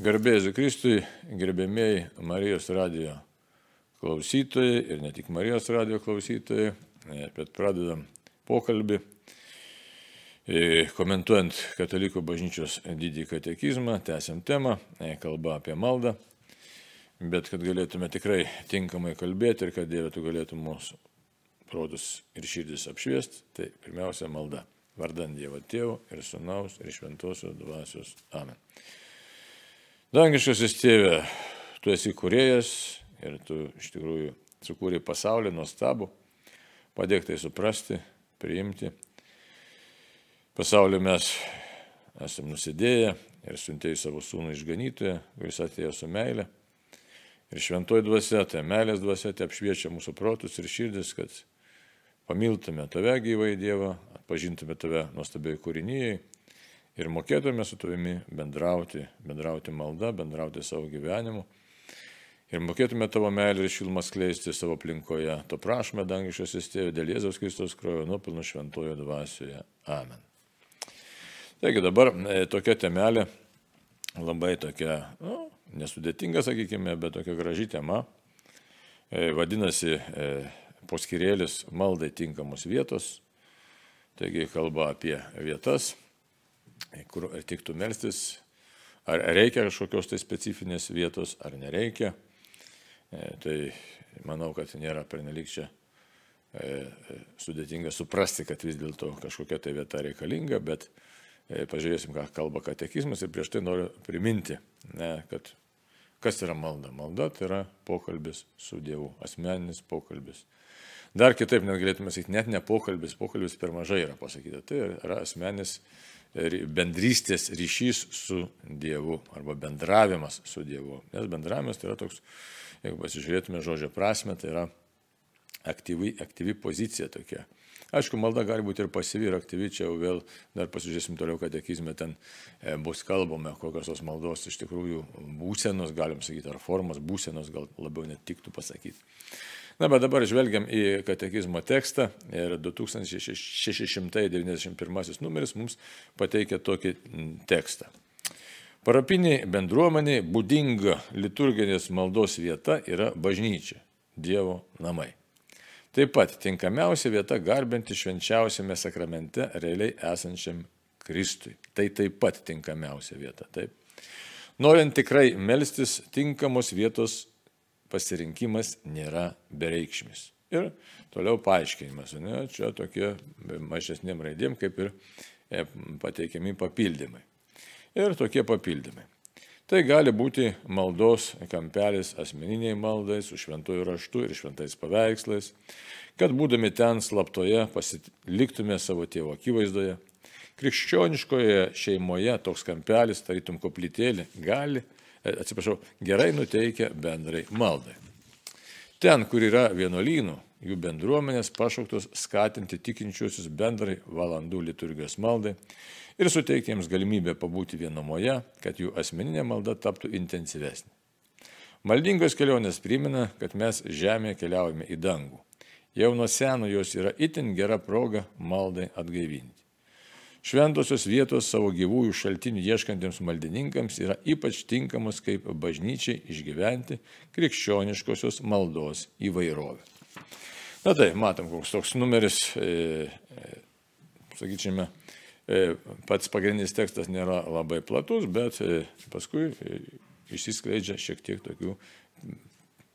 Garbėjai Kristui, gerbėmiai Marijos radio klausytojai ir ne tik Marijos radio klausytojai, bet pradedam pokalbį, e, komentuojant Katalikų bažnyčios didį katekizmą, tęsiam temą, e, kalba apie maldą, bet kad galėtume tikrai tinkamai kalbėti ir kad Dieve tu galėtum mūsų protus ir širdis apšviesti, tai pirmiausia malda. Vardant Dievo Tėvo ir Sūnaus ir Šventosios Dvasios. Amen. Dangiškasis tėve, tu esi kuriejas ir tu iš tikrųjų sukūrė pasaulį nuostabų, padėk tai suprasti, priimti. Pasaulį mes esame nusidėję ir siuntėjai savo sūnų išganytoje, kuris atėjo su meile. Ir šventoji dvasia, tai meilės dvasia, tai apšviečia mūsų protus ir širdis, kad pamiltume tave gyvai Dievą, atpažintume tave nuostabiai kūrinyjei ir mokėtume su tavimi bendrauti, bendrauti malda, bendrauti savo gyvenimu. Ir mokėtume tavo meilę ir šilmą skleisti savo aplinkoje. To prašome, dangiškasis tėvė, dėl Jėzaus Kristus krojo nuopilno šventojo dvasioje. Amen. Taigi dabar e, tokia temelė, labai tokia, nu, nesudėtinga, sakykime, bet tokia graži tema. E, vadinasi, e, poskirėlis maldai tinkamos vietos. Taigi kalba apie vietas, kur tiktų melstis, ar reikia kažkokios tai specifinės vietos, ar nereikia. E, tai manau, kad nėra pernelik čia e, sudėtinga suprasti, kad vis dėlto kažkokia tai vieta reikalinga, bet e, pažiūrėsim, ką kalba katekizmas ir prieš tai noriu priminti, ne, kad kas yra malda. Malda tai yra pokalbis su Dievu, asmeninis pokalbis. Dar kitaip net galėtume sakyti, net ne pokalbis, pokalbis per mažai yra pasakyta. Tai yra asmenis bendrystės ryšys su Dievu arba bendravimas su Dievu. Nes bendravimas tai yra toks, jeigu pasižiūrėtume žodžio prasme, tai yra aktyvi, aktyvi pozicija tokia. Aišku, malda gali būti ir pasyvi, ir aktyvi, čia jau vėl dar pasižiūrėsim toliau, kad ekizme ten e, bus kalbama, kokios tos maldos iš tikrųjų būsenos, galim sakyti, ar formos būsenos, gal labiau net tiktų pasakyti. Na, bet dabar žvelgiam į katekizmo tekstą ir 2691 numeris mums pateikia tokį tekstą. Parapiniai bendruomeniai būdinga liturginės maldos vieta yra bažnyčia, Dievo namai. Taip pat tinkamiausia vieta garbinti švenčiausiame sakramente realiai esančiam Kristui. Tai taip pat tinkamiausia vieta. Taip. Norint tikrai melstis, tinkamos vietos pasirinkimas nėra bereikšmis. Ir toliau paaiškinimas, ne, čia tokie mažesniem raidėm kaip ir e, pateikiami papildymai. Ir tokie papildymai. Tai gali būti maldos kampelis asmeniniai maldai su šventuoju raštu ir šventais paveikslais, kad būdami ten slaptoje pasiliktume savo tėvo akivaizdoje. Krikščioniškoje šeimoje toks kampelis, tarytum koplytėlė, gali atsiprašau, gerai nuteikia bendrai maldai. Ten, kur yra vienuolynų, jų bendruomenės pašauktos skatinti tikinčiuosius bendrai valandų liturgijos maldai ir suteikti jiems galimybę pabūti vienumoje, kad jų asmeninė malda taptų intensyvesnė. Maldingos kelionės primena, kad mes žemėje keliaujame į dangų. Jau nuo seno jos yra itin gera proga maldai atgaivinti. Šventosios vietos savo gyvųjų šaltinių ieškantiems maldininkams yra ypač tinkamos kaip bažnyčiai išgyventi krikščioniškosios maldos įvairovę. Na tai, matom, koks toks numeris, e, e, sakyčiame, e, pats pagrindinis tekstas nėra labai platus, bet e, paskui e, išsiskleidžia šiek tiek tokių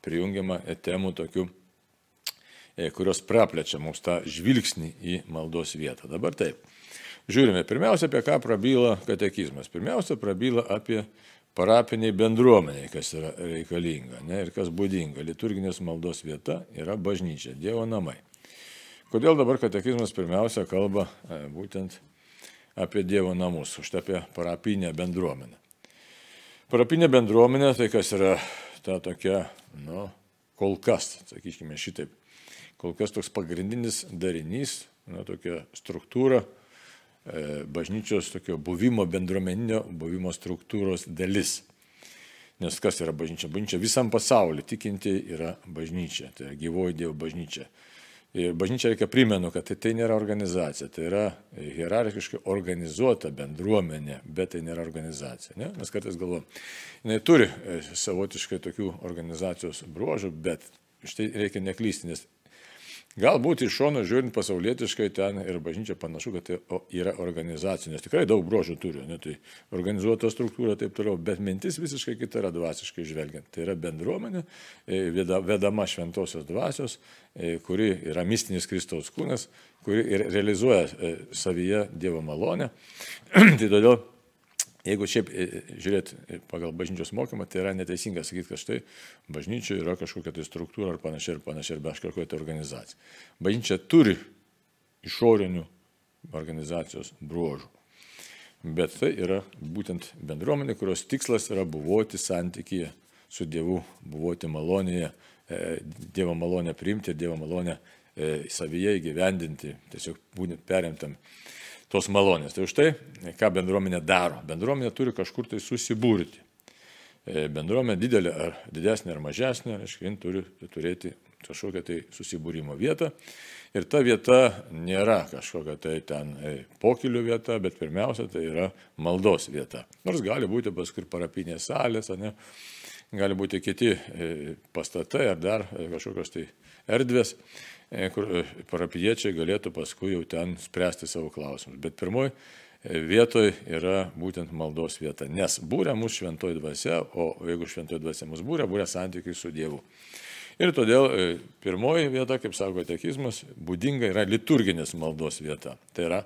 prijungiama temų tokių e, kurios praplečia mums tą žvilgsnį į maldos vietą. Dabar taip. Žiūrime, pirmiausia, apie ką prabyla katekizmas. Pirmiausia, prabyla apie parapiniai bendruomeniai, kas yra reikalinga ne, ir kas būdinga. Liturginės maldos vieta yra bažnyčia, Dievo namai. Kodėl dabar katekizmas pirmiausia kalba e, būtent apie Dievo namus, už apie parapinę bendruomenę. Parapinė bendruomenė, tai kas yra ta tokia, nu, kol kas, sakykime šitaip, kol kas toks pagrindinis darinys, na, tokia struktūra, bažnyčios tokio buvimo, bendruomeninio buvimo struktūros dalis. Nes kas yra bažnyčia? Bažnyčia visam pasauliu tikinti yra bažnyčia, tai yra gyvoji Dievo bažnyčia. Ir bažnyčia reikia primenu, kad tai, tai nėra organizacija, tai yra hierarchiškai organizuota bendruomenė, bet tai nėra organizacija. Ne? Mes kartais galvom, jinai turi e, savotiškai tokių organizacijos bruožų, bet štai reikia neklysti, nes Galbūt iš šono žiūrint pasaulietiškai ten ir bažnyčia panašu, kad tai yra organizacija, nes tikrai daug brožių turi, ne, tai organizuota struktūra ir taip toliau, bet mintis visiškai kita yra dvasiškai žvelgiant. Tai yra bendruomenė, e, vedama šventosios dvasios, e, kuri yra mistinis Kristaus kūnas, kuri ir realizuoja e, savyje Dievo malonę. tai todėl Jeigu šiaip e, žiūrėt e, pagal bažnyčios mokymą, tai yra neteisinga sakyti, kad štai bažnyčia yra kažkokia tai struktūra ar panašiai ir panašiai, arba kažkokia tai organizacija. Bažnyčia turi išorinių organizacijos bruožų. Bet tai yra būtent bendruomenė, kurios tikslas yra buvoti santykėje su Dievu, buvoti malonėje, e, Dievo malonę priimti ir Dievo malonę savyje įgyvendinti, tiesiog būtent perimtam tos malonės. Tai už tai, ką bendruomenė daro. Bendruomenė turi kažkur tai susibūrti. E, bendruomenė didelė ar didesnė ar mažesnė, reiškia, jin turi turėti kažkokią tai susibūrimo vietą. Ir ta vieta nėra kažkokia tai ten e, pokilių vieta, bet pirmiausia tai yra maldos vieta. Nors gali būti paskui parapinės salės, ne, gali būti kiti e, pastatai ar dar kažkokios tai erdvės. E, kur e, parapiečiai galėtų paskui jau ten spręsti savo klausimus. Bet pirmoji e, vietoje yra būtent maldos vieta, nes būrė mūsų šventoji dvasia, o jeigu šventoji dvasia mūsų būrė, būrė santykiai su Dievu. Ir todėl pirmoji vieta, kaip sako tekizmas, būdinga yra liturginės maldos vieta. Tai yra,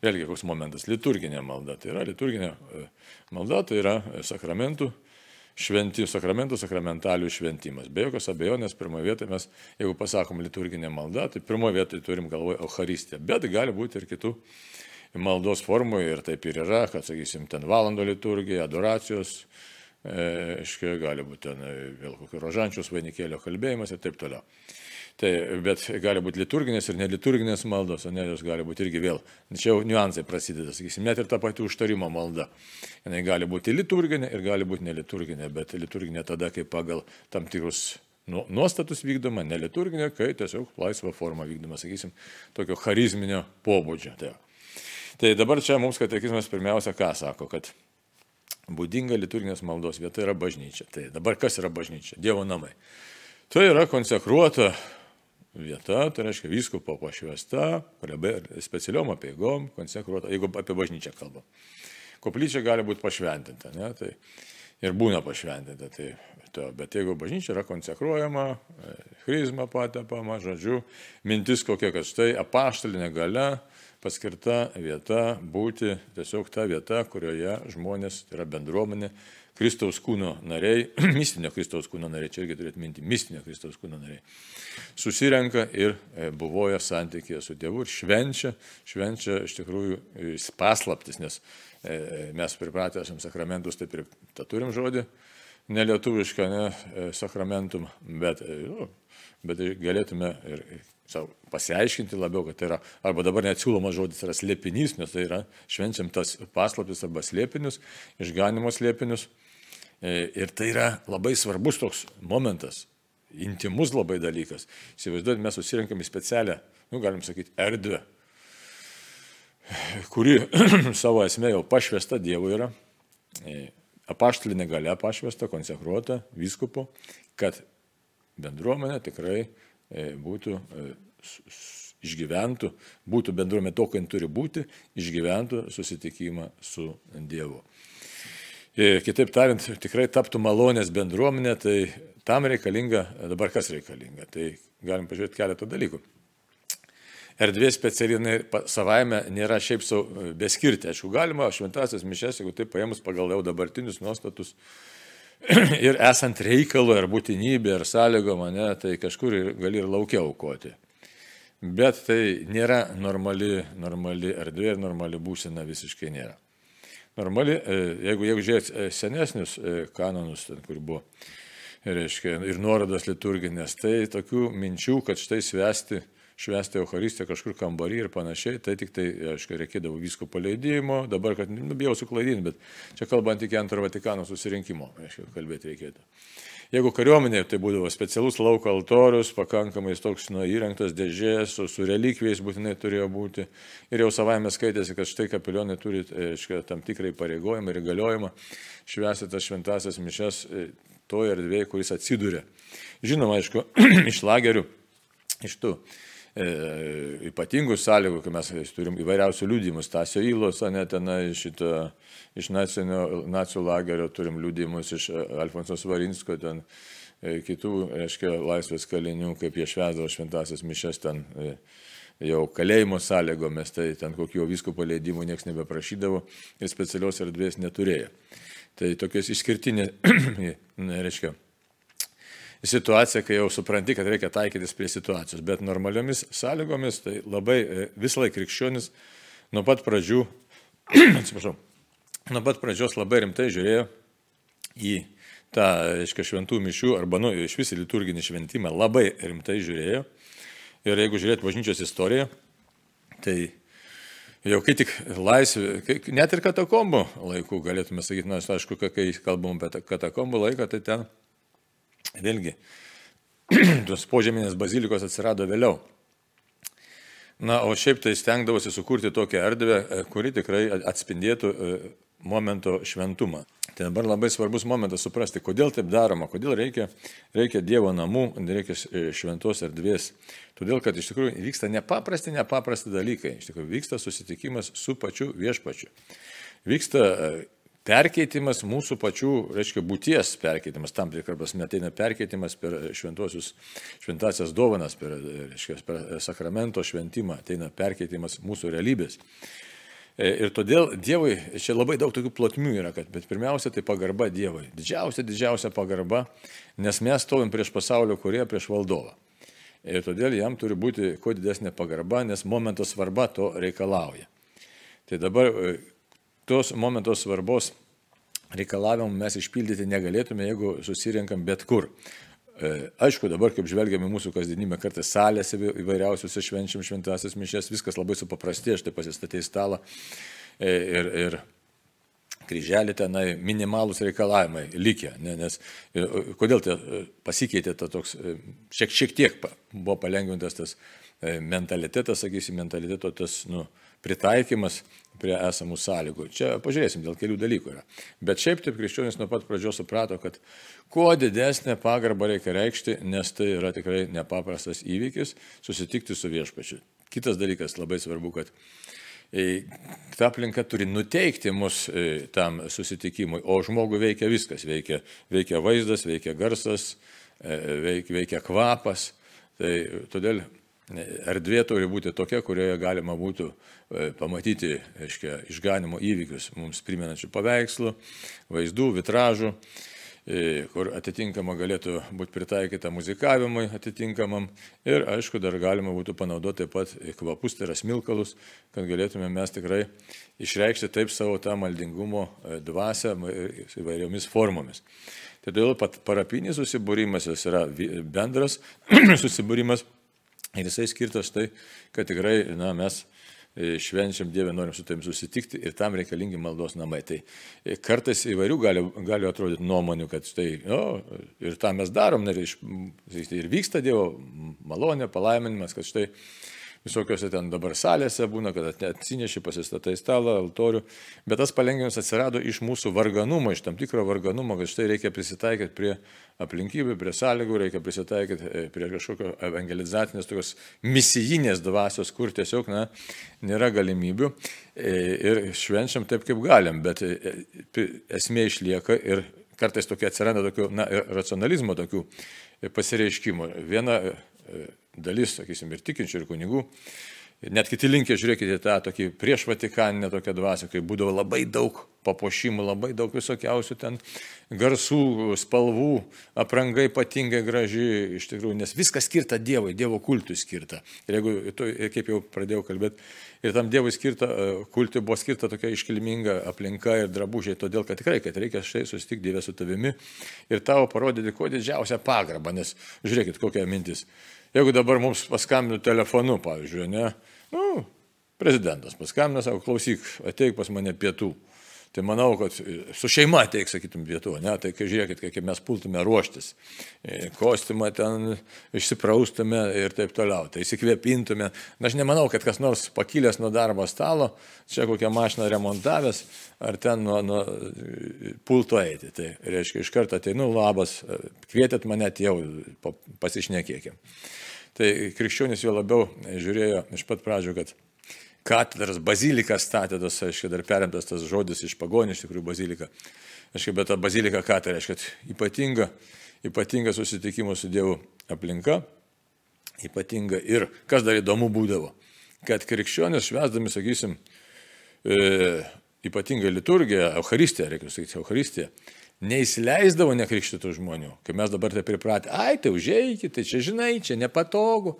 vėlgi, koks momentas, liturginė malda. Tai yra liturginė malda, tai yra sakramentų šventi, sakramentų sakramentalių šventimas. Be jokios abejonės, pirmoje vietoje mes, jeigu pasakom liturginė malda, tai pirmoje vietoje turim galvoje Euharistiją, bet gali būti ir kitų maldos formų ir taip ir yra, kad, sakysim, ten valandų liturgija, adoracijos, e, aiškiai, gali būti ten e, vėl kokio rožančius vainikėlio kalbėjimas ir taip toliau. Tai, bet gali būti liturginės ir neliturginės maldos, o ne jos gali būti irgi vėl. Čia jau niuansai prasideda, sakysim, net ir ta pati užtarimo malda. Jis gali būti liturginė ir gali būti neliturginė, bet liturginė tada, kai pagal tam tikrus nu, nuostatus vykdoma, neliturginė, kai tiesiog laisva forma vykdoma, sakysim, tokio charizminio pobūdžio. Tai, tai dabar čia mums katekizmas pirmiausia ką sako, kad būdinga liturginės maldos vieta yra bažnyčia. Tai dabar kas yra bažnyčia? Dievo namai. Tai yra konsekruota vieta, tai reiškia vyskupo pašvesta, specialiom apieigom, konsekruota, jeigu apie bažnyčią kalbam. Koplyčia gali būti pašventinta, ne, tai ir būna pašventinta. Tai, to, bet jeigu bažnyčia yra konsekruojama, chrizma patepama, žodžiu, mintis kokia, kad štai apaštalinė gale paskirta vieta būti tiesiog ta vieta, kurioje žmonės, tai yra bendruomenė, Kristaus kūno nariai, mistinio Kristaus kūno nariai, čia irgi turėtų minti, mistinio Kristaus kūno nariai, susirenka ir e, buvoja santykėje su Dievu ir švenčia, švenčia iš tikrųjų e, paslaptis, nes e, mes pripratę esam sakramentus, taip ir tą turim žodį, nelietuvišką, ne, sakramentum, bet, nu, bet galėtume ir savo pasiaiškinti labiau, kad tai yra, arba dabar net siūlomas žodis yra slėpinys, nes tai yra švenčiam tas paslaptis arba slėpinius, išganimo slėpinius. E, ir tai yra labai svarbus toks momentas, intimus labai dalykas. Įsivaizduojat, mes susirinkam į specialią, nu, galim sakyti, erdvę, kuri savo esmė jau pašvesta Dievo yra, e, apaštalinė gale pašvesta, konsekruota vyskupo, kad bendruomenė tikrai E, būtų išgyventų, būtų bendruomenė to, kai turi būti, išgyventų susitikimą su Dievu. Ir e, kitaip tariant, tikrai taptų malonės bendruomenė, tai tam reikalinga, dabar kas reikalinga, tai galim pažiūrėti keletą dalykų. Erdvė specialiai savaime nėra šiaip savo beskirti. Aišku, galima šventasias mišes, jeigu taip paėmus pagal jau dabartinius nuostatus, ir esant reikalo ar būtinybė ar sąlygo mane, tai kažkur gali ir laukia aukoti. Bet tai nėra normali, normali erdvė ir normali būsena visiškai nėra. Normali, e, jeigu, jeigu žiūrėt e, senesnius e, kanonus, ten, kur buvo, reiškia, ir nuorodas liturginės, tai tokių minčių, kad štai svesti švęsti Euharistiją kažkur kambarį ir panašiai, tai tik tai, aišku, reikėdavo visko paleidimo, dabar, kad, nu, bijau suklaidinti, bet čia kalbant iki antro Vatikano susirinkimo, aišku, kalbėti reikėtų. Jeigu kariuomenė, tai būdavo specialus lauko altorius, pakankamai toks nu, įrengtas dėžės, su, su relikvijais būtinai turėjo būti. Ir jau savaime skaitėsi, kad štai kapelionai turi aiškia, tam tikrai pareigojimą ir įgaliojimą švęsti tas šventasias mišes e, toje erdvėje, kuris atsidūrė. Žinoma, aišku, iš lagerių, iš tų e, ypatingų sąlygų, kai mes turim įvairiausių liūdimus, Tasio Įlos, net tenai šitą, iš nacinio, nacijų lagerio turim liūdimus iš e, Alfonso Svarinsko, ten e, kitų, reiškia, laisvės kalinių, kaip jie švesdavo šventasias mišes ten e, jau kalėjimo sąlygomis, tai ten kokių visko paleidimų niekas nebeprašydavo ir specialios erdvės neturėjo. Tai tokios išskirtinės, reiškia, situacija, kai jau supranti, kad reikia taikytis prie situacijos, bet normaliomis sąlygomis tai labai e, visą laiką krikščionis nuo pat pradžių, atsiprašau, nuo pat pradžios labai rimtai žiūrėjo į tą, aiškiai, šventų mišių arba, nu, iš visį liturginį šventimą labai rimtai žiūrėjo. Ir jeigu žiūrėt bažnyčios istoriją, tai jau kai tik laisvė, net ir katakombų laikų galėtume sakyti, nors aišku, kai kalbam apie katakombų laiką, tai ten Vėlgi, tos požeminės bazilikos atsirado vėliau. Na, o šiaip tai stengdavosi sukurti tokią erdvę, e, kuri tikrai atspindėtų e, momento šventumą. Tai dabar labai svarbus momentas suprasti, kodėl taip daroma, kodėl reikia, reikia Dievo namų, reikia e, šventos erdvės. Todėl, kad iš tikrųjų vyksta nepaprasti, nepaprasti dalykai. Iš tikrųjų vyksta susitikimas su pačiu viešpačiu. Vyksta perkeitimas mūsų pačių, reiškia, būties perkeitimas, tam tikrą prasme ateina perkeitimas per šventosius, šventasias dovanas, per, reiškia, per sakramento šventimą, ateina perkeitimas mūsų realybės. E, ir todėl Dievui, čia labai daug tokių plotmių yra, kad, bet pirmiausia, tai pagarba Dievui. Didžiausia, didžiausia pagarba, nes mes stovim prieš pasaulio kurie, prieš valdovą. Ir todėl jam turi būti kuo didesnė pagarba, nes momento svarba to reikalauja. Tai dabar e, tos momentos svarbos reikalavimų mes išpildyti negalėtume, jeigu susirinkam bet kur. E, aišku, dabar, kaip žvelgiame mūsų kasdienybę, kartais salėse įvairiausiuose švenčiam šventasias mišės, viskas labai supaprastė, aš tai pasistatė į stalą e, ir, ir kryželį tenai minimalus reikalavimai likę, ne, nes ir, kodėl tai pasikeitė ta toks, šiek, šiek tiek buvo palengvintas tas mentalitetas, sakysim, mentaliteto tas, nu, pritaikymas prie esamų sąlygų. Čia pažiūrėsim, dėl kelių dalykų yra. Bet šiaip taip krikščionis nuo pat pradžios suprato, kad kuo didesnė pagarba reikia reikšti, nes tai yra tikrai nepaprastas įvykis susitikti su viešpačiu. Kitas dalykas labai svarbu, kad e, ta aplinka turi nuteikti mus e, tam susitikimui, o žmogų veikia viskas. Veikia, veikia vaizdas, veikia garsas, e, veikia, veikia kvapas. Tai todėl erdvė turi būti tokia, kurioje galima būtų e, pamatyti aiškia, išganimo įvykius mums primenančių paveikslų, vaizdų, vitražų, e, kur atitinkama galėtų būti pritaikyta muzikavimui atitinkamam ir aišku dar galima būtų panaudoti taip pat kvapus, tai yra smilkalus, kad galėtume mes tikrai išreikšti taip savo tą maldingumo e, dvasę įvairiomis formomis. Todėl pat parapinis susibūrimas yra bendras susibūrimas Ir jisai skirtas tai, kad tikrai na, mes e, švenčiam Dievę, norim su tavim susitikti ir tam reikalingi maldos namai. Tai e, kartais įvairių gali, gali atrodyti nuomonių, kad štai, no, ir tą mes darom, ir, iš, ir vyksta Dievo malonė, palaiminimas, kad štai visokiose ten dabar salėse būna, kad atsineši, pasistatai stalą, altorių, bet tas palengvinimas atsirado iš mūsų varganumo, iš tam tikro varganumo, kad štai reikia prisitaikyti prie aplinkybių, prie sąlygų, reikia prisitaikyti e, prie kažkokio evangelizacinės, tokios misijinės dvasios, kur tiesiog na, nėra galimybių e, ir švenčiam taip, kaip galim, bet e, esmė išlieka ir kartais tokia atsiranda tokių, na, racionalizmo tokių pasireiškimų. Viena dalis, sakysim, ir tikinčių, ir kunigų. Net kiti linkia, žiūrėkite, tą tokį prieš Vatikaninę tokią dvasę, kai būdavo labai daug papuošimų, labai daug visokiausių ten garsų, spalvų, apranga ypatingai graži, iš tikrųjų, nes viskas skirta Dievui, Dievo kultui skirta. Ir jeigu, kaip jau pradėjau kalbėti, ir tam Dievui skirta, e, kultui buvo skirta tokia iškilminga aplinka ir drabužiai, todėl kad tikrai, kad reikia štai susitikti Dievę su tavimi ir tavo parodyti kuo didžiausią pagarbą, nes žiūrėkit, kokia mintis. Jeigu dabar mums paskambinu telefonu, pavyzdžiui, ne, nu, prezidentas paskambina, sako, klausyk, ateik pas mane pietų. Tai manau, kad su šeima ateik, sakytum, pietų, ne, tai kai žiūrėkit, kaip mes pultume ruoštis. E, Kostimą ten išsipraustume ir taip toliau, tai įsikvėpintume. Na, aš nemanau, kad kas nors pakilęs nuo darbo stalo, čia kokią mašiną remontavęs, ar ten nuo, nuo pulto eiti. Tai reiškia, iš karto ateinu, labas, kvietėt mane, jau pasišnekėkim. Tai krikščionis jo labiau žiūrėjo iš pat pradžių, kad katedras, bazilika statė, tas, aiškiai, dar perimtas tas žodis iš pagonį, iš tikrųjų bazilika. Aiškiai, bet ta bazilika ką tai reiškia? Ypatinga, ypatinga susitikimo su Dievu aplinka, ypatinga ir, kas dar įdomu būdavo, kad krikščionės švesdami, sakysim, e, ypatingą liturgiją, Eucharistiją, reikia sakyti, Eucharistiją, neįsileisdavo nekrikštytų žmonių. Kai mes dabar tai pripratę, ai, tai užėjkite, tai čia žinai, čia nepatogu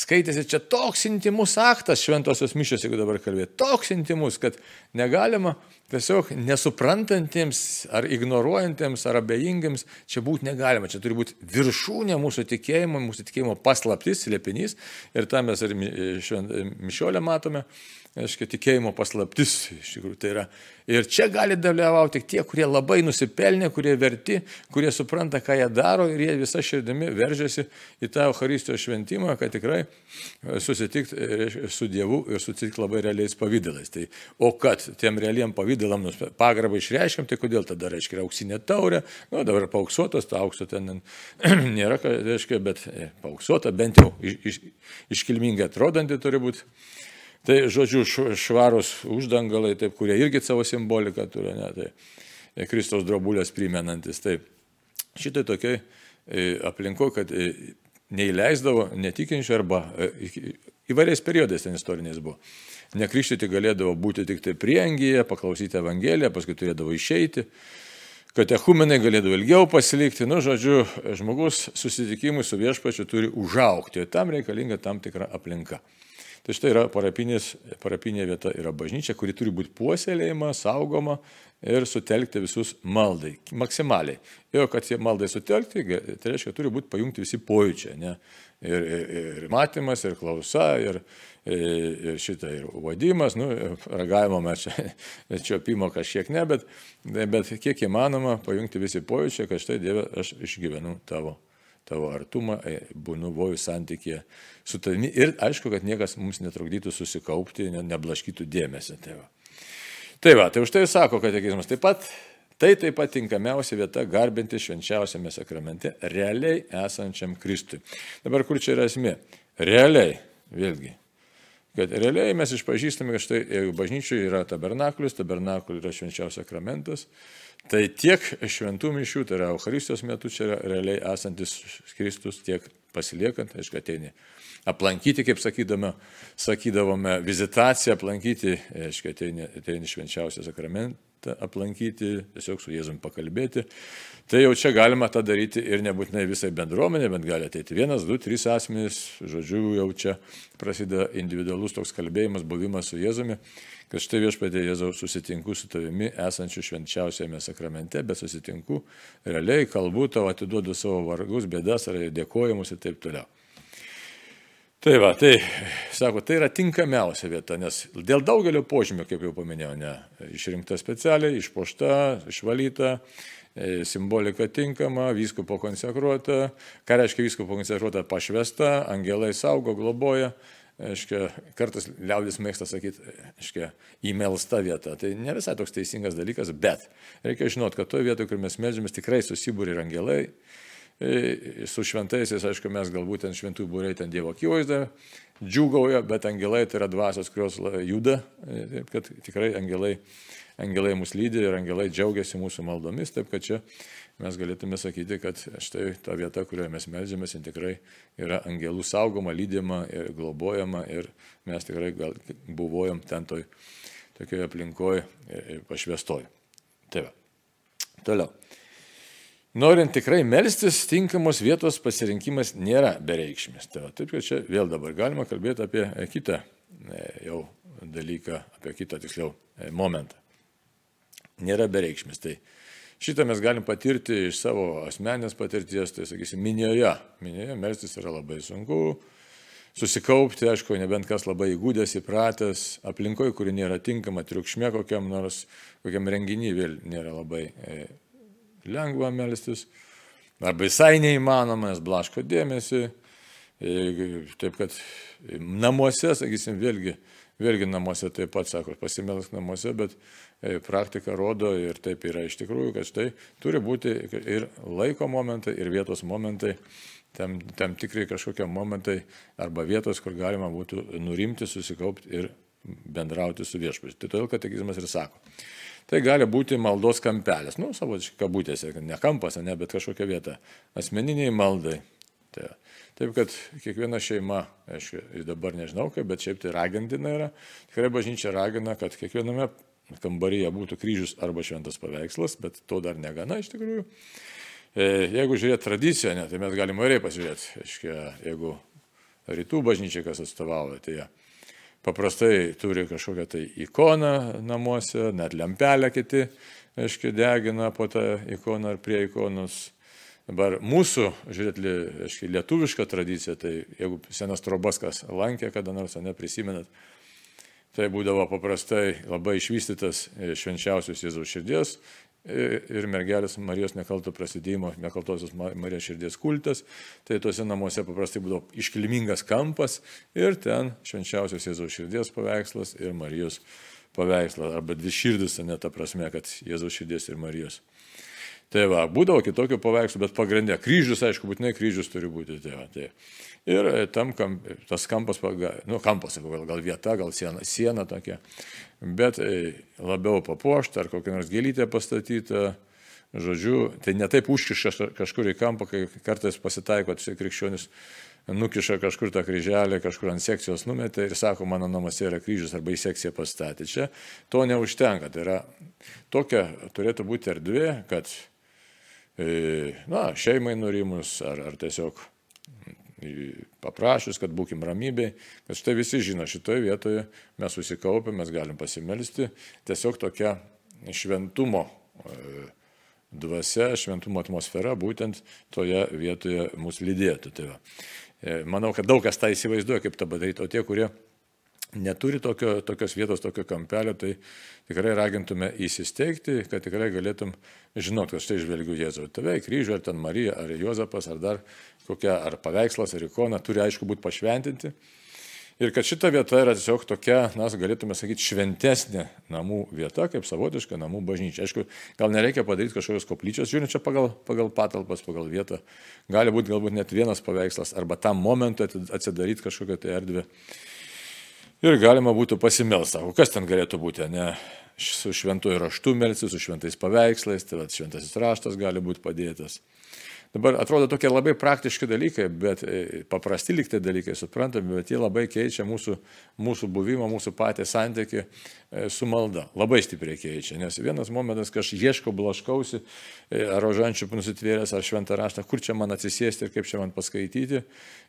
skaitėsi čia toks intimus aktas šventosios mišios, jeigu dabar kalbėt, toks intimus, kad negalima tiesiog nesuprantantiems ar ignoruojantiems ar abejingiems čia būti negalima. Čia turi būti viršūnė mūsų tikėjimo, mūsų tikėjimo paslaptis, slėpinys. Ir tą mes ir mišiolę matome aiškiai, tikėjimo paslaptis. Iš tikrųjų, tai yra. Ir čia gali dalyvauti tik tie, kurie labai nusipelnė, kurie verti, kurie supranta, ką jie daro ir jie visą širdimi veržiasi į tą Euharistijos šventimą, kad tikrai e, susitikti su Dievu ir susitikti labai realiais pavydalais. Tai, o kad tiem realiem pavydalam pagarbą išreiškiam, tai kodėl tada reiškia auksinė taurė, nu dabar pauksuotas, to aukso ten nėra, reiškia, bet e, pauksuota bent jau iš, iš, iškilmingai atrodanti turi būti. Tai, žodžiu, švarus uždangalai, taip, kurie irgi savo simboliką turi, ne, tai e, Kristaus drobulės primenantis. Taip, šitai tokiai e, aplinko, kad e, neįleisdavo netikinčių arba įvairiais periodais ten istoriniais buvo. Nekrikštyti galėdavo būti tik tai priengyje, paklausyti Evangeliją, paskui turėdavo išeiti katechumenai galėdavo ilgiau pasilikti, nu, žodžiu, žmogus susitikimui su viešpačiu turi užaukti, tam reikalinga tam tikra aplinka. Tai štai yra parapinė vieta, yra bažnyčia, kuri turi būti puoselėjama, saugoma ir sutelkti visus maldai, maksimaliai. Ir kad jie maldai sutelkti, tai reiškia, turi būti pajungti visi pojūčiai. Ne? Ir, ir, ir matymas, ir klausa, ir, ir šitą, ir vadimas, nu, ragavimo mes čia, čiopimo kažkiek ne, bet, bet kiek įmanoma pajungti visi pojūčiai, kad štai Dieve, aš išgyvenu tavo tavo artumą, e, būnu vojų santykėje su tavimi ir aišku, kad niekas mums netrukdytų susikaupti, neblaškytų dėmesio. Tai va. tai va, tai už tai sako katekizmas taip pat. Tai taip pat tinkamiausia vieta garbinti švenčiausiame sakramente realiai esančiam Kristui. Dabar kur čia yra esmė? Realiai, vėlgi, kad realiai mes išpažįstame, kad štai jeigu bažnyčioje yra tabernakulis, tabernakulis yra švenčiausias sakramentas, Tai tiek šventų mišių, tai yra Euharistijos metu čia yra realiai esantis Kristus, tiek pasiliekant, aišku, ateini aplankyti, kaip sakydame, sakydavome, vizitaciją aplankyti, aišku, ateini, ateini švenčiausią sakramentą aplankyti, tiesiog su Jėzum pakalbėti. Tai jau čia galima tą daryti ir nebūtinai visai bendruomenė, bet gali ateiti vienas, du, trys asmenys, žodžiu, jau čia prasideda individualus toks kalbėjimas, buvimas su Jėzumi kad štai viešpatė Jėzau susitinku su tavimi esančiu švenčiausiame sakramente, bet susitinku realiai, kalbu tau, atiduodu savo vargus, bėdas ar dėkojimus ir taip toliau. Tai va, tai, sako, tai yra tinkamiausia vieta, nes dėl daugelio požymių, kaip jau paminėjau, ne, išrinkta specialiai, išpošta, išvalyta, e, simbolika tinkama, vyskupo konsekruota, ką reiškia vyskupo konsekruota, pašvesta, angelai saugo, globoja, aiškia, kartais liaudis mėgsta sakyti, aiškia, įmelsta vieta. Tai ne visai toks teisingas dalykas, bet reikia žinoti, kad toje vietoje, kur mes medžiamės, tikrai susibūrė ir angelai. E, su šventaisiais, aišku, mes galbūt ten šventų būriai ten Dievo akivaizdą džiugauja, bet angelai tai yra dvasios, kurios juda, e, taip kad tikrai angelai, angelai mus lydi ir angelai džiaugiasi mūsų maldomis, taip kad čia mes galėtume sakyti, kad štai ta vieta, kurioje mes melžiamės, tikrai yra angelų saugoma, lydima ir globojama ir mes tikrai gal buvojom ten toj, tokioje aplinkoje pašvestoje. Tai va. Toliau. Norint tikrai melstis, tinkamos vietos pasirinkimas nėra bereikšmis. Tai va, taip, kad čia vėl dabar galima kalbėti apie kitą e, jau dalyką, apie kitą tiksliau e, momentą. Nėra bereikšmis. Tai šitą mes galim patirti iš savo asmenės patirties, tai sakysim, minioje. Minioje melstis yra labai sunku, susikaupti, aišku, nebent kas labai įgūdęs, įpratęs, aplinkoje, kuri nėra tinkama, triukšmė kokiam nors, kokiam renginiui vėl nėra labai e, lengva melstis, arba visai neįmanoma, nes blaško dėmesį. Taip kad namuose, sakysim, vėlgi, vėlgi namuose taip pat sako, pasimelsk namuose, bet e, praktika rodo ir taip yra iš tikrųjų, kad štai turi būti ir laiko momentai, ir vietos momentai, tam, tam tikrai kažkokie momentai arba vietos, kur galima būtų nurimti, susikaupti ir bendrauti su viešpačiu. Tai todėl katekizmas ir sako, Tai gali būti maldos kampelis, nu, savotiškai kabutėse, ne kampas, ne, bet kažkokia vieta. Asmeniniai maldai. Tai, taip, kad kiekviena šeima, aš dabar nežinau kaip, bet šiaip tai ragintina yra. Tikrai bažnyčia ragina, kad kiekviename kambaryje būtų kryžius arba šventas paveikslas, bet to dar negana iš tikrųjų. E, jeigu žiūrėt tradiciją, ne, tai mes galime įvairiai pasižiūrėti. Aiškia, jeigu rytų bažnyčia kas atstovauja, tai jie paprastai turi kažkokią tai ikoną namuose, net lempelę kiti, aiškiai, degina po tą ikoną ar prie ikonos. Dabar mūsų, žiūrėt, aiškiai, lietuviška tradicija, tai jeigu senas trobas kas lankė, kada nors neprisimenat, tai būdavo paprastai labai išvystytas švenčiausios Jėzaus širdies ir mergelės Marijos nekalto prasidėjimo, nekaltosios Marijos širdies kultas. Tai tuose namuose paprastai būdavo iškilmingas kampas ir ten švenčiausios Jėzaus širdies paveikslas ir Marijos paveikslas. Arba dvi širdis, ne ta prasme, kad Jėzaus širdies ir Marijos. Tai va, būdavo kitokių paveikslų, bet pagrindė kryžius, aišku, būtinai kryžius turi būti. Tai va, tai. Ir tam kamp, tas kampas, nu, kampas, gal, gal vieta, gal siena, siena tokia, bet e, labiau papuošta ar kokia nors gėlytė pastatyta. Žodžiu, tai netaip užkiša kažkur į kampą, kai kartais pasitaiko, tai krikščionis nukiša kažkur tą kryželį, kažkur ant sekcijos numetė ir sako, mano namuose yra kryžius arba į sekciją pastatė. Čia to neužtenka. Tai yra tokia turėtų būti erdvė, kad E, na, šeimai nurimus ar, ar tiesiog paprašus, kad būkim ramybėj, kad štai visi žino, šitoje vietoje mes susikaupę, mes galim pasimelsti, tiesiog tokia šventumo e, dvasia, šventumo atmosfera būtent toje vietoje mus lydėtų. Tai va. E, manau, kad daug kas tą įsivaizduoja, kaip tą padaryti, o tie, kurie neturi tokio, tokios vietos, tokio kampelio, tai tikrai ragintume įsisteigti, kad tikrai galėtum žinot, kad štai žvelgiu Jėzų. Tave į kryžių, ar ten Marija, ar Jozapas, ar dar kokia, ar paveikslas, ar ikona, turi aišku būti pašventinti. Ir kad šita vieta yra tiesiog tokia, mes galėtume sakyti, šventesnė namų vieta, kaip savotiška namų bažnyčia. Aišku, gal nereikia padaryti kažkokios koplyčios, žiūrint čia pagal, pagal patalpas, pagal vietą. Gali būti galbūt net vienas paveikslas, arba tam momentui atsidaryti kažkokią tai erdvę ir galima būtų pasimelsta. O kas ten galėtų būti, ne? Su šventuoju raštu melsi, su šventais paveikslais, tai vat, šventasis raštas gali būti padėtas. Dabar atrodo tokie labai praktiški dalykai, bet e, paprasti liktai dalykai, suprantami, bet jie labai keičia mūsų, mūsų buvimą, mūsų patį santyki e, su malda. Labai stipriai keičia, nes vienas momentas, kai aš ieškau, blaškausi, e, ar rožančių nusitvėręs, ar šventą raštą, kur čia man atsisėsti ir kaip čia man paskaityti.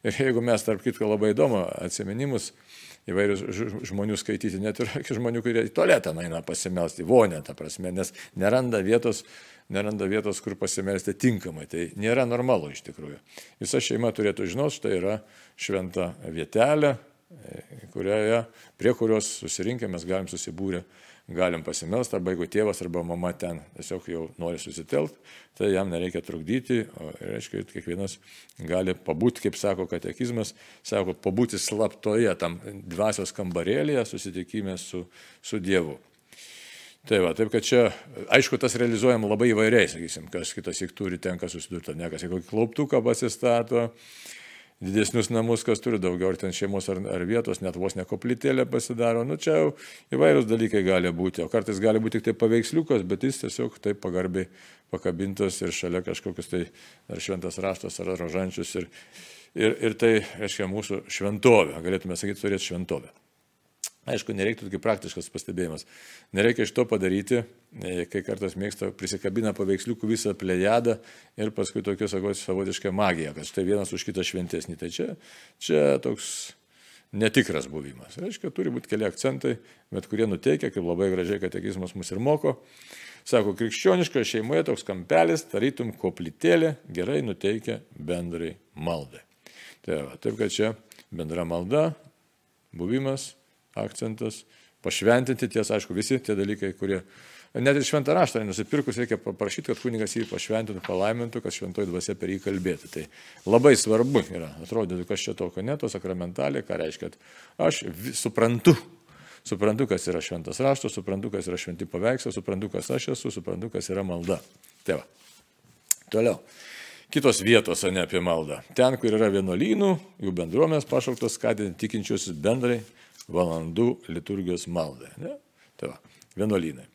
Ir jeigu mes, tarp kitko, labai įdomu atsiminimus, įvairius žmonių skaityti, net ir žmonių, kurie į tualetą eina pasimelsti, vonę, ta prasme, nes neranda vietos, neranda vietos, kur pasimelsti tinkamai. Tai nėra normalu iš tikrųjų. Visa šeima turėtų žinoti, štai yra šventa vietelė, e, kurioje, prie kurios susirinkę mes galim susibūrę galim pasimelsti, arba jeigu tėvas arba mama ten tiesiog jau nori susitelkti, tai jam nereikia trukdyti, o reiškia, kiekvienas gali pabūti, kaip sako katekizmas, sako, pabūti slaptoje tam dvasios kambarėlėje susitikime su, su Dievu. Tai va, taip kad čia, aišku, tas realizuojama labai įvairiai, sakysim, kas kitas įk turi, tenka susidurti, ne kas į kokį klauptuką pasistato, didesnius namus, kas turi daugiau, ar ten šeimos, ar, ar vietos, net vos nekoplytėlė pasidaro. Nu, čia jau įvairūs dalykai gali būti, o kartais gali būti tik tai paveiksliukas, bet jis tiesiog taip pagarbiai pakabintas ir šalia kažkokius tai ar šventas raštas, ar rožančius. Ir, ir, ir tai reiškia mūsų šventovė, galėtume sakyti, turėti šventovę. Aišku, nereiktų tokį praktiškas pastebėjimas. Nereikia iš to padaryti, e, kai kartais mėgsta prisikabina paveiksliukų visą plejadą ir paskui tokia, savotiška magija, kad štai vienas už kitą šventesnį. Tai čia, čia toks netikras buvimas. Reiškia, turi būti keli akcentai, bet kurie nuteikia, kaip labai gražiai katekizmas mus ir moko. Sako, krikščioniškoje šeimoje toks kampelis, tarytum koplytėlė, gerai nuteikia bendrai maldai. Tai va, taip, kad čia bendra malda, buvimas, akcentas, pašventinti ties, aišku, visi tie dalykai, kurie Net ir šventą raštą nusipirkus reikia paprašyti, kad kunigas jį pašventintų, palaimintų, kad šventoji dvasia per jį kalbėtų. Tai labai svarbu yra, atrodytų, kas čia tokio neto, sakramentalė, ką reiškia, kad aš suprantu, suprantu, kas yra šventas raštas, suprantu, kas yra šventi paveikslai, suprantu, kas aš esu, suprantu, kas yra malda. Tai va. Toliau. Kitos vietos, o ne apie maldą. Ten, kur yra vienuolynų, jų bendruomenės pašauktos skatinti tikinčius bendrai valandų liturgijos maldai. Ne? Tai va, vienuolynai.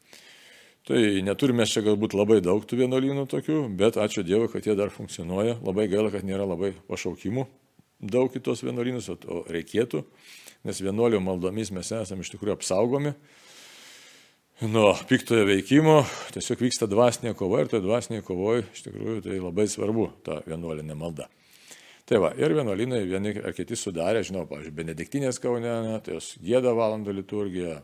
Tai neturime čia galbūt labai daug tų vienuolynų tokių, bet ačiū Dievui, kad jie dar funkcionuoja. Labai gaila, kad nėra labai pašaukimų daug kitos vienuolynus, o reikėtų, nes vienuolio maldomis mes esame iš tikrųjų apsaugomi nuo piktojo veikimo, tiesiog vyksta dvasinė kova ir toje dvasinėje kovoje iš tikrųjų tai labai svarbu ta vienuolinė malda. Tai va, ir vienuolinai vieni ar kiti sudarė, žinau, pavyzdžiui, Benediktinės Kaune, tai jos gėda valandų liturgiją,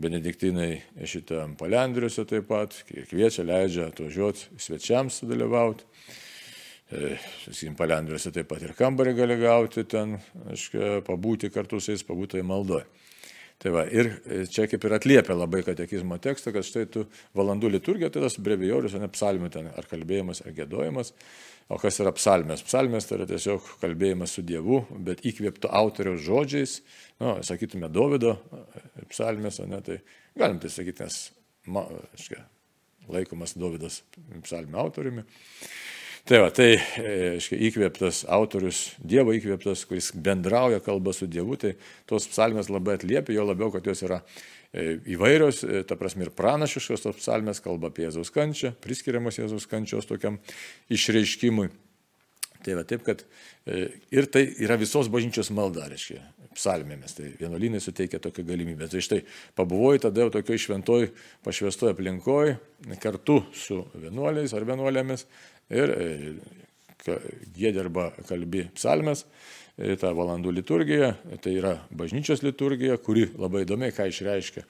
Benediktinai šitą palendriuose taip pat, kviečia, leidžia atvažiuoti svečiams sudalyvauti. E, Sakykim, palendriuose taip pat ir kambarį gali gauti ten, aiškiai, pabūti kartu su jais, pabūti maldoje. Tai va, ir e, čia kaip ir atliepia labai katekizmo tekstą, kad štai tu valandų liturgija, tai tas brevijorius, o ne psalmių ten, ar kalbėjimas, ar gėdojimas. O kas yra psalmės? Psalmės tai yra tiesiog kalbėjimas su Dievu, bet įkvėpto autoriaus žodžiais, nu, sakytume, Davido e, psalmės, ne, tai galim tai sakyti, nes, ma, aiškia, laikomas Davidas psalmio autoriumi. Tai va, tai, aiškiai, įkvėptas autorius, Dievo įkvėptas, kuris bendrauja kalba su Dievu, tai tos psalmės labai atliepia, jo labiau, kad jos yra e, įvairios, e, ta prasme ir pranašiškos tos psalmės, kalba apie Jėzaus kančią, priskiriamas Jėzaus kančios tokiam išreiškimui. Tai va taip, kad e, ir tai yra visos bažnyčios malda, reiškia, psalmėmis, tai vienuolynai suteikia tokią galimybę. Tai štai pabuvoju tada jau tokioj šventoj, pašvestoj aplinkoj, kartu su vienuoliais ar vienuolėmis, ir gėdė arba kalbi psalmes, ta valandų liturgija, tai yra bažnyčios liturgija, kuri labai įdomiai ką išreiškia.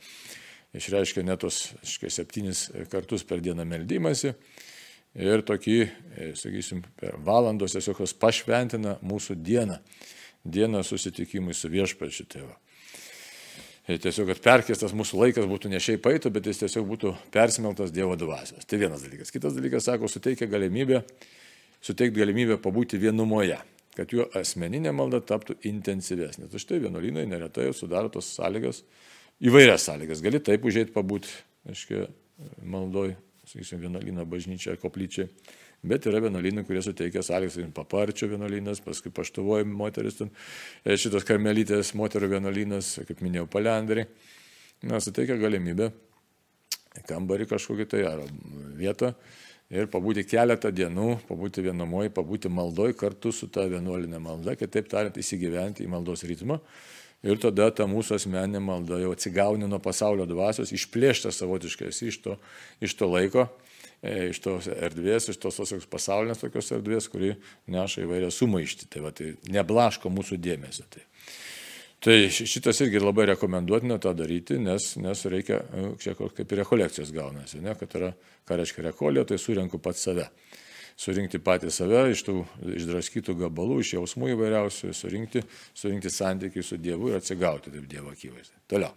Išreiškia netos septynis kartus per dieną meldymasi ir tokį, e, sakysim, per valandos tiesiog jos pašventina mūsų dieną, dieną susitikimui su viešpačiu tėvu. Ir tiesiog, kad perkestas mūsų laikas būtų ne šiaip eitų, bet jis tiesiog būtų persimeltas Dievo dvasios. Tai vienas dalykas. Kitas dalykas, sako, suteikia galimybę, suteikti galimybę pabūti vienumoje, kad jo asmeninė malda taptų intensyvesnė. Tai štai vienuolynai neretai sudaro tos sąlygas, įvairias sąlygas. Gali taip užėjti pabūti, aiškiai, maldoj, sakysim, vienuolyną bažnyčią, koplyčiai bet yra vienuolynai, kurie suteikia sąlygas, paparčio vienuolynas, paskui paštuvoji moteris, ten, e, šitos karmelytės moterų vienuolynas, kaip minėjau, palendriai. Na, suteikia galimybę kambarį kažkokį tai ar vietą ir pabūti keletą dienų, pabūti vienamoji, pabūti maldoj kartu su ta vienuolinė malda, kitaip tariant, įsigyventi į maldos ritmą. Ir tada ta mūsų asmeninė malda jau atsigauni nuo pasaulio dvasios, išplėšta savotiškai iš to, iš to laiko iš tos erdvės, iš tos tokios pasaulinės tokios erdvės, kuri neša įvairią sumaištį. Tai, va, tai neblaško mūsų dėmesio. Tai. Tai šitas irgi labai rekomenduotina tą daryti, nes, nes reikia, e, čia kaip ir rekolekcijos gaunasi, ne, kad yra, ką reiškia rekolė, tai surenku pat save. Surinkti patį save iš tų išdraskytų gabalų, iš jausmų įvairiausių, surinkti, surinkti santykiai su Dievu ir atsigauti taip Dievo akivaizdai. Toliau.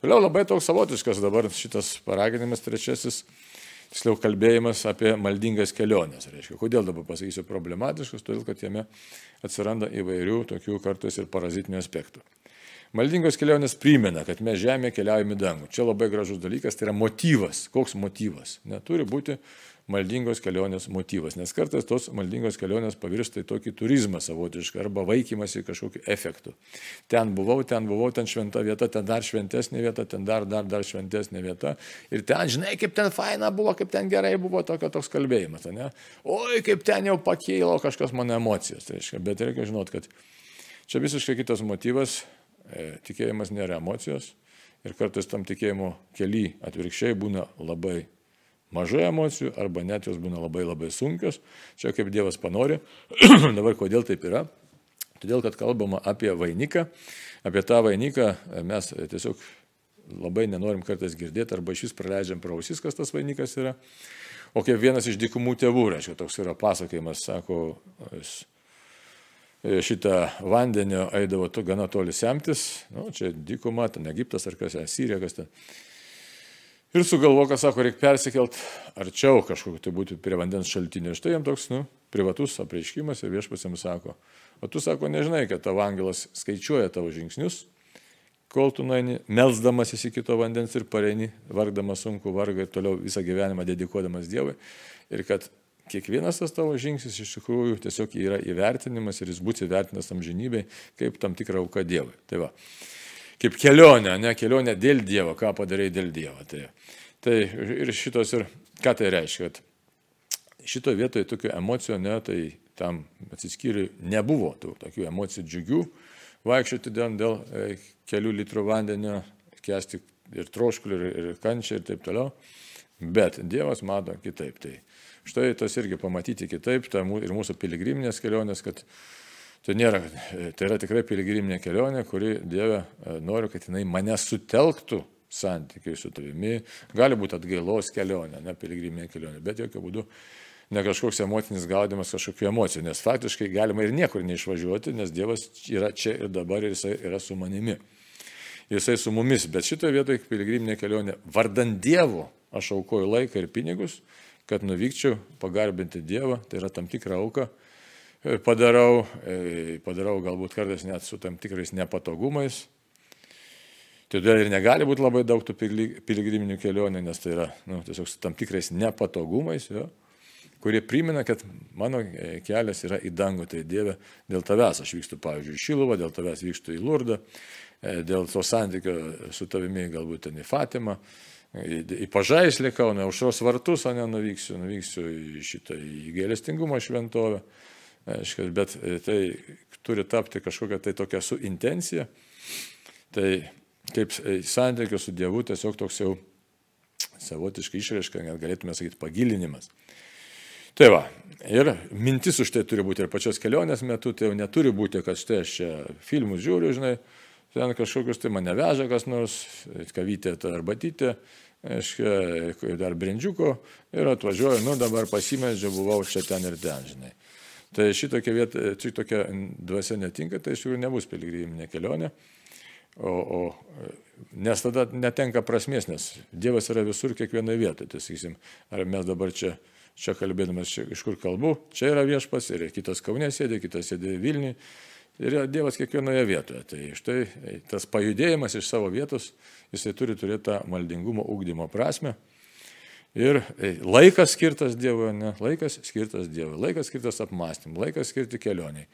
Toliau labai toks savotiškas dabar šitas paraginimas trečiasis tiksliau kalbėjimas apie maldingas keliones. Reiškia, kodėl dabar pasakysiu problematiškas, todėl kad jame atsiranda įvairių tokių kartais ir parazitinių aspektų. Maldingos kelionės primena, kad mes žemė keliaujame dangų. Čia labai gražus dalykas, tai yra motyvas. Koks motyvas? Neturi būti maldingos kelionės motyvas, nes kartais tos maldingos kelionės pavirsta į tokį turizmą savotišką arba vaikymasi kažkokiu efektu. Ten buvau, ten buvau, ten šventa vieta, ten dar šventesnė vieta, ten dar, dar, dar šventesnė vieta. Ir ten, žinai, kaip ten faina buvo, kaip ten gerai buvo tokio toks kalbėjimas. Ne? Oi, kaip ten jau pakėlo kažkas mano emocijas. Tai reiškia, bet reikia žinoti, kad čia visiškai kitas motyvas tikėjimas nėra emocijos ir kartais tam tikėjimo keli atvirkščiai būna labai mažai emocijų arba net jos būna labai labai sunkios. Čia kaip Dievas panori. Dabar kodėl taip yra? Todėl, kad kalbama apie vainiką. Apie tą vainiką mes tiesiog labai nenorim kartais girdėti arba iš vis praleidžiam prausis, kas tas vainikas yra. O kaip vienas iš dikumų tėvų, reiškia, toks yra pasakojimas, sako, e, šitą vandenio eidavo to gana toli semtis, nu, čia dykuma, ten Egiptas ar kas, Sirija, kas ten. Ir sugalvoja, sako, reikia persikelt arčiau kažkokiu tai būti prie vandens šaltinio. Štai jam toks, nu, privatus apreiškimas ir viešpas jam sako, o tu sako, nežinai, kad tavo angelas skaičiuoja tavo žingsnius, kol tu nueini, melzdamasis į kito vandens ir pareini, vargdamas sunku vargą ir toliau visą gyvenimą dedikuodamas Dievui. Ir kad kiekvienas tas tavo žingsnis iš tikrųjų tiesiog yra įvertinimas ir jis bus įvertinas amžinybei kaip tam tikra auka Dievui. Tai va, kaip kelionė, ne kelionė dėl Dievo, ką padarai dėl Dievo. Tai, tai ir šitos ir ką tai reiškia, kad šitoje vietoje tokių emocijų, ne, tai tam atsiskyriui nebuvo tų tokių emocijų džiugių, vaikščioti dėl, dėl e, kelių litrų vandenio, kesti ir troškulį, ir, ir kančią ir taip toliau. Bet Dievas mato kitaip. Tai štai tas irgi pamatyti kitaip, tai ir mūsų piligriminės kelionės, kad tai, nėra, tai yra tikrai piligriminė kelionė, kuri Dieve e, nori, kad jinai mane sutelktų santykiai su tavimi. Gali būti atgailos kelionė, ne piligriminė kelionė, bet jokių būdų ne kažkoks emocinis gaudimas kažkokių emocijų, nes faktiškai galima ir niekur neišvažiuoti, nes Dievas yra čia ir dabar ir jisai yra su manimi. Jisai su mumis, bet šitoje vietoje piligriminė kelionė, vardant Dievo, aš aukoju laiką ir pinigus, kad nuvykčiau pagarbinti Dievą, tai yra tam tikra auka. Padarau, e, padarau galbūt kartais net su tam tikrais nepatogumais, Todėl ir negali būti labai daug tų piligriminių kelionių, nes tai yra nu, tiesiog su tam tikrais nepatogumais. Jo kurie primena, kad mano e, kelias yra į dangų, tai Dieve, dėl tavęs aš vykstu, pavyzdžiui, į Šiluvą, dėl tavęs vykstu į Lurdą, e, dėl to santykio su tavimi galbūt ten į Fatimą, į, į Pažaislį Kauną, aušros vartus, o ne nuvyksiu, nuvyksiu į šitą į gėlestingumo šventovę. Aiškia, bet e, tai turi tapti kažkokia tai tokia su intencija. Tai kaip santykio su Dievu tiesiog toks jau savotiškai išraiška, net galėtume sakyti, pagilinimas. Tai va, ir mintis už tai turi būti ir pačios kelionės metu, tai jau neturi būti, kad štai aš čia filmus žiūriu, žinai, ten kažkokius tai mane veža kas nors, kavytė ar batytė, aiškiai, dar brendžiuko ir atvažiuoju, nu dabar pasimedžiu, buvau čia ten ir ten, žinai. Tai šitokia vieta, šitokia dvasia netinka, tai iš tikrųjų nebus piligriminė kelionė. O, o, nes tada netenka prasmės, nes Dievas yra visur kiekvienoje vietoje. Tai sakysim, ar mes dabar čia čia kalbėdamas, čia, iš kur kalbu, čia yra viešpas ir kitas Kaunė sėdė, kitas sėdė Vilniui. Ir Dievas kiekvienoje vietoje. Tai štai tas pajudėjimas iš savo vietos, jisai turi turėti tą maldingumo ugdymo prasme. Ir laikas skirtas Dievui, ne, laikas skirtas Dievui, laikas skirtas apmąstymui, laikas skirti kelioniai.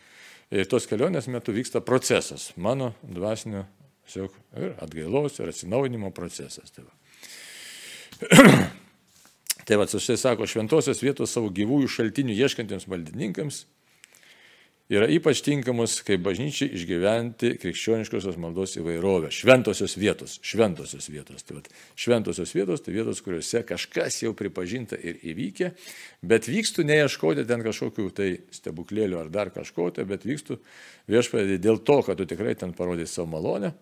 Ir tos kelionės metu vyksta procesas, mano dvasinio tiesiog ir atgailos, ir atsinaujinimo procesas. Tai Tai va, štai sako, šventosios vietos savo gyvųjų šaltinių ieškantiems maldininkams yra ypač tinkamos, kaip bažnyčiai išgyventi krikščioniškosios maldos įvairovę. Šventosios vietos, šventosios vietos. Tai va, šventosios vietos tai vietos, kuriuose kažkas jau pripažinta ir įvykė, bet vykstų neieškoti ten kažkokių tai stebuklėlių ar dar kažko, tai bet vykstų viešpadė dėl to, kad tu tikrai ten parodai savo malonę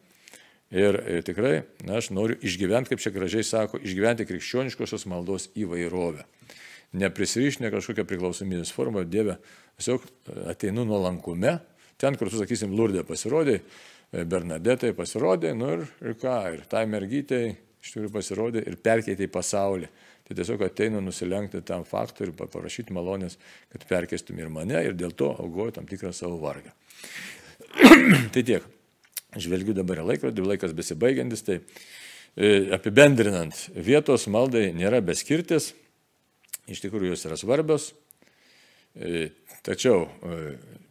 ir tikrai na, aš noriu išgyventi, kaip čia gražiai sako, išgyventi krikščioniškosios maldos įvairovę. Neprisirišinę kažkokią priklausomybės formą, Dieve, tiesiog ateinu nuolankume, ten, kur sakysim, Lurdė pasirodė, Bernadetai pasirodė, nu ir, ir ką, ir tai mergytei iš tikrųjų pasirodė ir perkeitė į pasaulį. Tai tiesiog ateinu nusilenkti tam faktui ir paprašyti malonės, kad perkeistum ir mane ir dėl to augoju tam tikrą savo vargą. tai tiek žvelgiu dabar į laikrodį, laikas besibaigiantis, tai e, apibendrinant, vietos maldai nėra beskirtis, iš tikrųjų jos yra svarbios, e, tačiau e,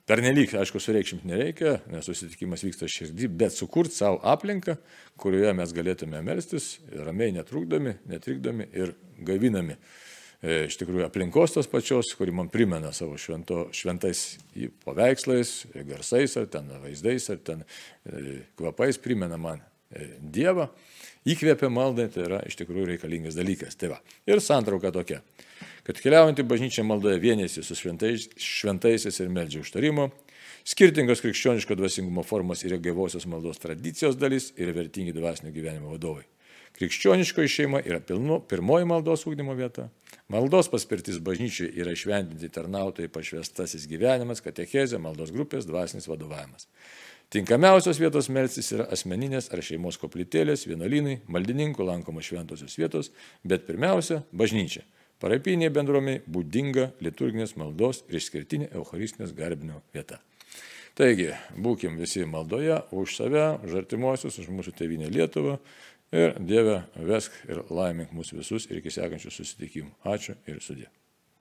pernelyg, aišku, sureikšminti nereikia, nes susitikimas vyksta širdį, bet sukurti savo aplinką, kurioje mes galėtume melstis, ramiai netrukdomi, netrikdomi ir gavinami e, iš tikrųjų aplinkos tos pačios, kuri man primena savo švento, šventais paveikslais, garsais, ar ten vaizdais, ar ten kvapais, primena man Dievą, įkvėpia maldai, tai yra iš tikrųjų reikalingas dalykas. Tai va. Ir santrauka tokia, kad keliaujantį bažnyčią maldoje vienėsi su šventais, šventaisiais ir meldžia užtarimo, Skirtingos krikščioniško dvasingumo formos yra gyvosios maldos tradicijos dalis ir vertingi dvasinio gyvenimo vadovai. Krikščioniškoji šeima yra pilnu, pirmoji maldos ūkdymo vieta. Maldos paspirtis bažnyčiai yra šventinti tarnautojai pašvestasis gyvenimas, katechezė, maldos grupės, dvasinis vadovavimas. Tinkamiausios vietos melstis yra asmeninės ar šeimos koplytėlės, vienuolynai, maldininkų lankomos šventosios vietos, bet pirmiausia - bažnyčia. Parapinė bendruomė būdinga liturginės maldos ir išskirtinė Eucharistinės garbinio vieta. Taigi, būkim visi maldoje už save, už artimuosius, už mūsų tėvynę Lietuvą ir Dieve vesk ir laimink mūsų visus ir iki sekančių susitikimų. Ačiū ir sudė.